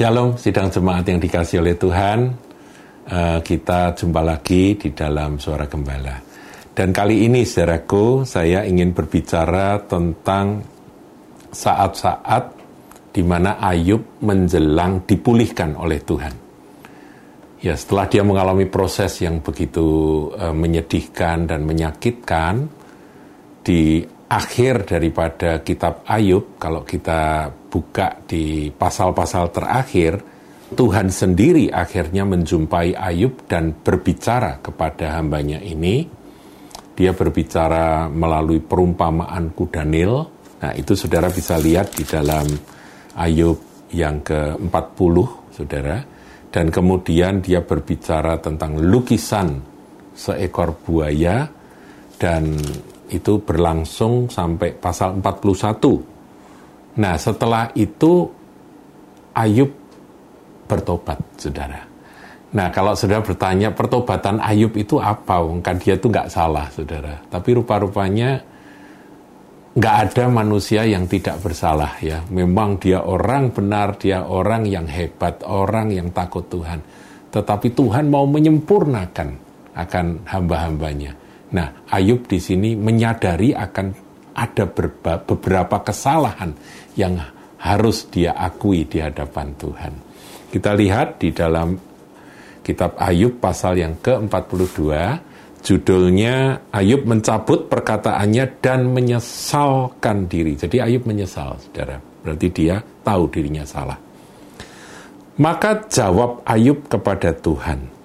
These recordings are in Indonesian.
Shalom, sidang jemaat yang dikasih oleh Tuhan. Uh, kita jumpa lagi di dalam suara gembala. Dan kali ini, saudaraku, saya ingin berbicara tentang saat-saat di mana Ayub menjelang dipulihkan oleh Tuhan. Ya, setelah dia mengalami proses yang begitu uh, menyedihkan dan menyakitkan, di akhir daripada kitab Ayub, kalau kita buka di pasal-pasal terakhir, Tuhan sendiri akhirnya menjumpai Ayub dan berbicara kepada hambanya ini. Dia berbicara melalui perumpamaan kuda Nil. Nah itu saudara bisa lihat di dalam Ayub yang ke-40, saudara. Dan kemudian dia berbicara tentang lukisan seekor buaya dan itu berlangsung sampai pasal 41. Nah, setelah itu Ayub bertobat, saudara. Nah, kalau saudara bertanya pertobatan Ayub itu apa? Kan dia itu nggak salah, saudara. Tapi rupa-rupanya nggak ada manusia yang tidak bersalah ya. Memang dia orang benar, dia orang yang hebat, orang yang takut Tuhan. Tetapi Tuhan mau menyempurnakan akan hamba-hambanya. Nah, Ayub di sini menyadari akan ada beberapa kesalahan yang harus dia akui di hadapan Tuhan. Kita lihat di dalam kitab Ayub pasal yang ke-42, judulnya Ayub mencabut perkataannya dan menyesalkan diri. Jadi Ayub menyesal, saudara. Berarti dia tahu dirinya salah. Maka jawab Ayub kepada Tuhan,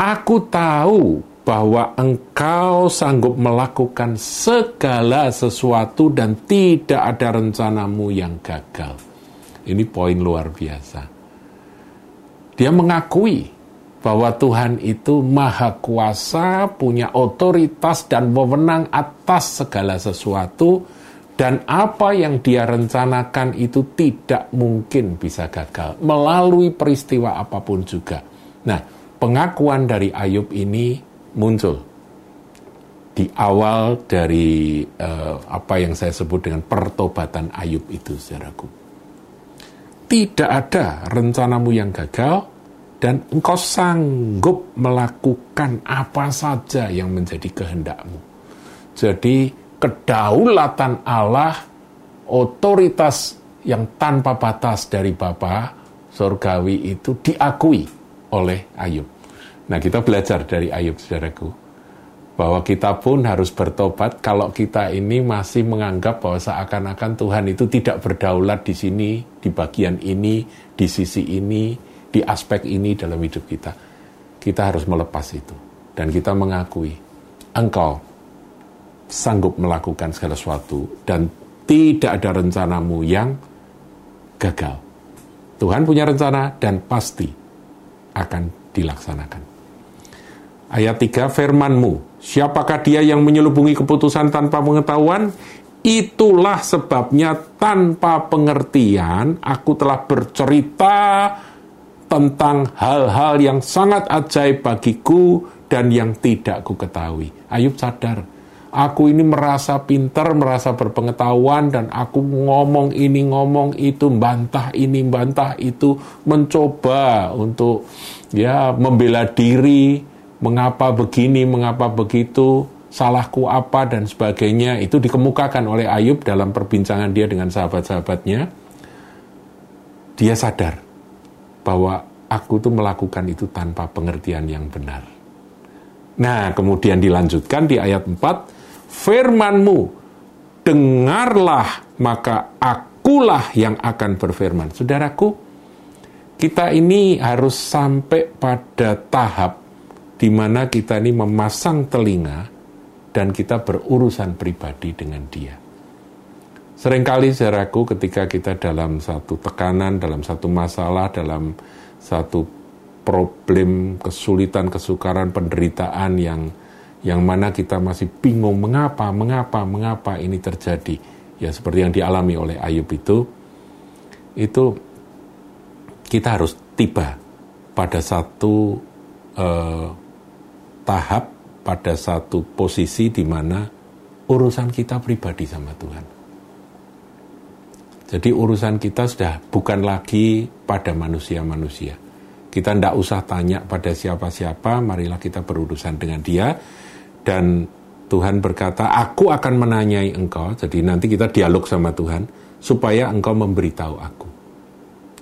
Aku tahu bahwa engkau sanggup melakukan segala sesuatu dan tidak ada rencanamu yang gagal. Ini poin luar biasa. Dia mengakui bahwa Tuhan itu maha kuasa, punya otoritas dan wewenang atas segala sesuatu, dan apa yang dia rencanakan itu tidak mungkin bisa gagal melalui peristiwa apa pun juga. Nah, pengakuan dari Ayub ini muncul di awal dari uh, apa yang saya sebut dengan pertobatan Ayub itu, saudaraku. Tidak ada rencanamu yang gagal dan engkau sanggup melakukan apa saja yang menjadi kehendakmu. Jadi kedaulatan Allah, otoritas yang tanpa batas dari Bapa surgawi itu diakui oleh Ayub. Nah kita belajar dari Ayub saudaraku bahwa kita pun harus bertobat kalau kita ini masih menganggap bahwa seakan-akan Tuhan itu tidak berdaulat di sini, di bagian ini, di sisi ini, di aspek ini dalam hidup kita. Kita harus melepas itu dan kita mengakui engkau sanggup melakukan segala sesuatu dan tidak ada rencanamu yang gagal. Tuhan punya rencana dan pasti akan dilaksanakan. Ayat 3, firmanmu, siapakah dia yang menyelubungi keputusan tanpa pengetahuan? Itulah sebabnya tanpa pengertian aku telah bercerita tentang hal-hal yang sangat ajaib bagiku dan yang tidak ku ketahui. Ayub sadar, aku ini merasa pintar, merasa berpengetahuan, dan aku ngomong ini, ngomong itu, bantah ini, bantah itu, mencoba untuk ya membela diri, mengapa begini, mengapa begitu, salahku apa dan sebagainya itu dikemukakan oleh Ayub dalam perbincangan dia dengan sahabat-sahabatnya. Dia sadar bahwa aku tuh melakukan itu tanpa pengertian yang benar. Nah, kemudian dilanjutkan di ayat 4, firmanmu, dengarlah maka akulah yang akan berfirman. Saudaraku, kita ini harus sampai pada tahap di mana kita ini memasang telinga dan kita berurusan pribadi dengan dia. Seringkali saya ragu ketika kita dalam satu tekanan, dalam satu masalah, dalam satu problem, kesulitan, kesukaran, penderitaan yang yang mana kita masih bingung mengapa, mengapa, mengapa ini terjadi. Ya seperti yang dialami oleh Ayub itu, itu kita harus tiba pada satu uh, tahap pada satu posisi di mana urusan kita pribadi sama Tuhan. Jadi urusan kita sudah bukan lagi pada manusia-manusia. Kita tidak usah tanya pada siapa-siapa, marilah kita berurusan dengan dia. Dan Tuhan berkata, aku akan menanyai engkau. Jadi nanti kita dialog sama Tuhan, supaya engkau memberitahu aku.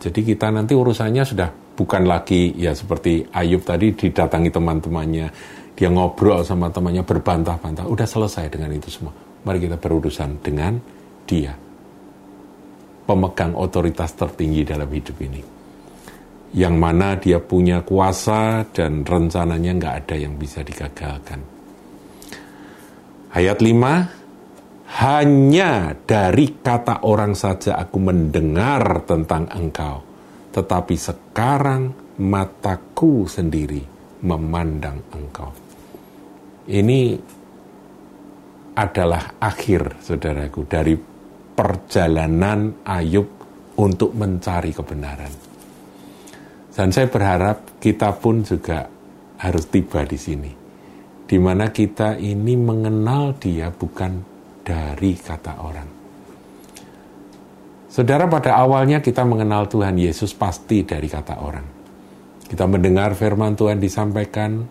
Jadi kita nanti urusannya sudah bukan lagi ya seperti Ayub tadi didatangi teman-temannya, dia ngobrol sama temannya berbantah-bantah, udah selesai dengan itu semua. Mari kita berurusan dengan dia. Pemegang otoritas tertinggi dalam hidup ini. Yang mana dia punya kuasa dan rencananya nggak ada yang bisa digagalkan. Ayat 5, hanya dari kata orang saja aku mendengar tentang engkau, tetapi sekarang mataku sendiri memandang engkau. Ini adalah akhir, saudaraku, dari perjalanan Ayub untuk mencari kebenaran. Dan saya berharap kita pun juga harus tiba di sini di mana kita ini mengenal dia bukan dari kata orang. Saudara, pada awalnya kita mengenal Tuhan Yesus pasti dari kata orang. Kita mendengar firman Tuhan disampaikan,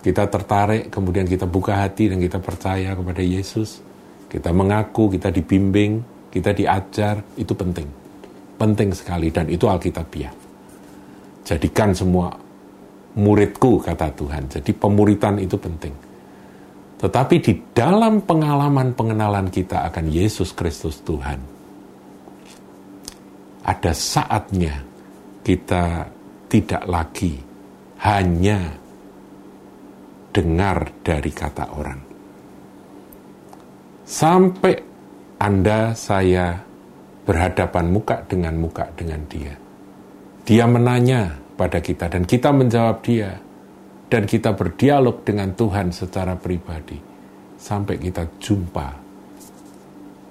kita tertarik, kemudian kita buka hati dan kita percaya kepada Yesus. Kita mengaku, kita dibimbing, kita diajar, itu penting. Penting sekali dan itu Alkitabiah. Jadikan semua muridku, kata Tuhan. Jadi pemuritan itu penting. Tetapi di dalam pengalaman pengenalan kita akan Yesus Kristus Tuhan, ada saatnya kita tidak lagi hanya dengar dari kata orang. Sampai Anda, saya berhadapan muka dengan muka dengan dia. Dia menanya, pada kita dan kita menjawab dia dan kita berdialog dengan Tuhan secara pribadi sampai kita jumpa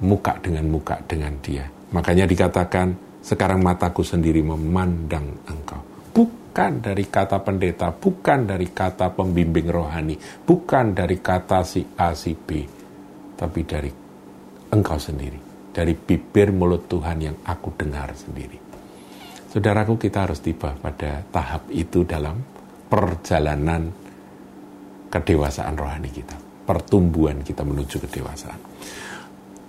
muka dengan muka dengan dia. Makanya dikatakan sekarang mataku sendiri memandang engkau. Bukan dari kata pendeta, bukan dari kata pembimbing rohani, bukan dari kata si A, si B, tapi dari engkau sendiri. Dari bibir mulut Tuhan yang aku dengar sendiri. Saudaraku, kita harus tiba pada tahap itu dalam perjalanan kedewasaan rohani kita, pertumbuhan kita menuju kedewasaan.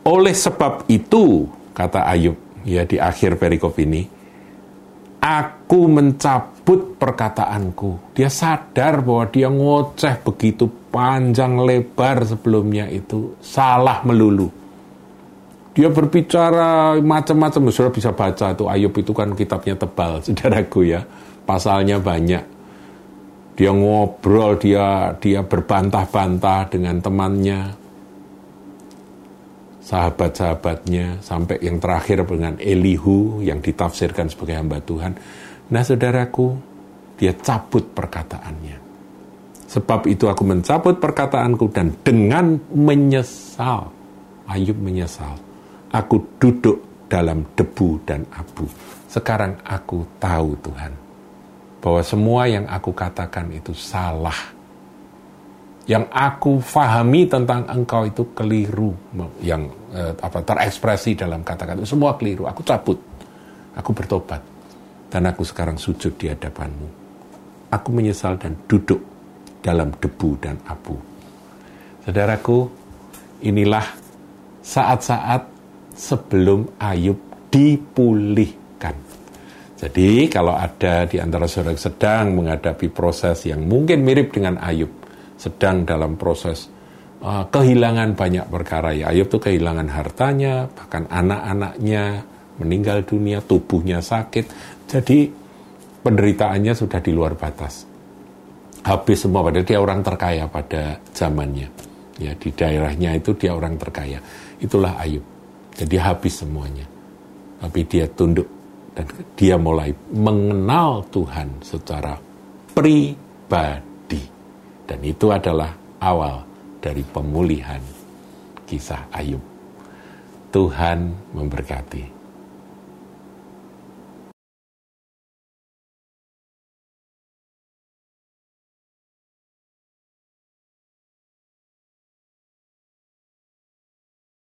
Oleh sebab itu, kata Ayub ya di akhir perikop ini, aku mencabut perkataanku. Dia sadar bahwa dia ngoceh begitu panjang lebar sebelumnya itu salah melulu dia berbicara macam-macam, saudara bisa baca itu Ayub itu kan kitabnya tebal, saudaraku ya, pasalnya banyak. Dia ngobrol, dia dia berbantah-bantah dengan temannya, sahabat-sahabatnya, sampai yang terakhir dengan Elihu yang ditafsirkan sebagai hamba Tuhan. Nah saudaraku, dia cabut perkataannya. Sebab itu aku mencabut perkataanku dan dengan menyesal, Ayub menyesal Aku duduk dalam debu dan abu. Sekarang aku tahu Tuhan bahwa semua yang aku katakan itu salah. Yang aku fahami tentang engkau itu keliru, yang eh, apa terekspresi dalam kata-kata semua keliru. Aku cabut, aku bertobat, dan aku sekarang sujud di hadapanmu. Aku menyesal dan duduk dalam debu dan abu. Saudaraku, inilah saat-saat sebelum Ayub dipulihkan. Jadi kalau ada di antara saudara sedang menghadapi proses yang mungkin mirip dengan Ayub, sedang dalam proses uh, kehilangan banyak perkara ya. Ayub itu kehilangan hartanya, bahkan anak-anaknya meninggal dunia, tubuhnya sakit. Jadi penderitaannya sudah di luar batas. Habis semua, padahal dia orang terkaya pada zamannya. Ya, di daerahnya itu dia orang terkaya. Itulah Ayub. Jadi habis semuanya. Tapi dia tunduk dan dia mulai mengenal Tuhan secara pribadi. Dan itu adalah awal dari pemulihan kisah Ayub. Tuhan memberkati.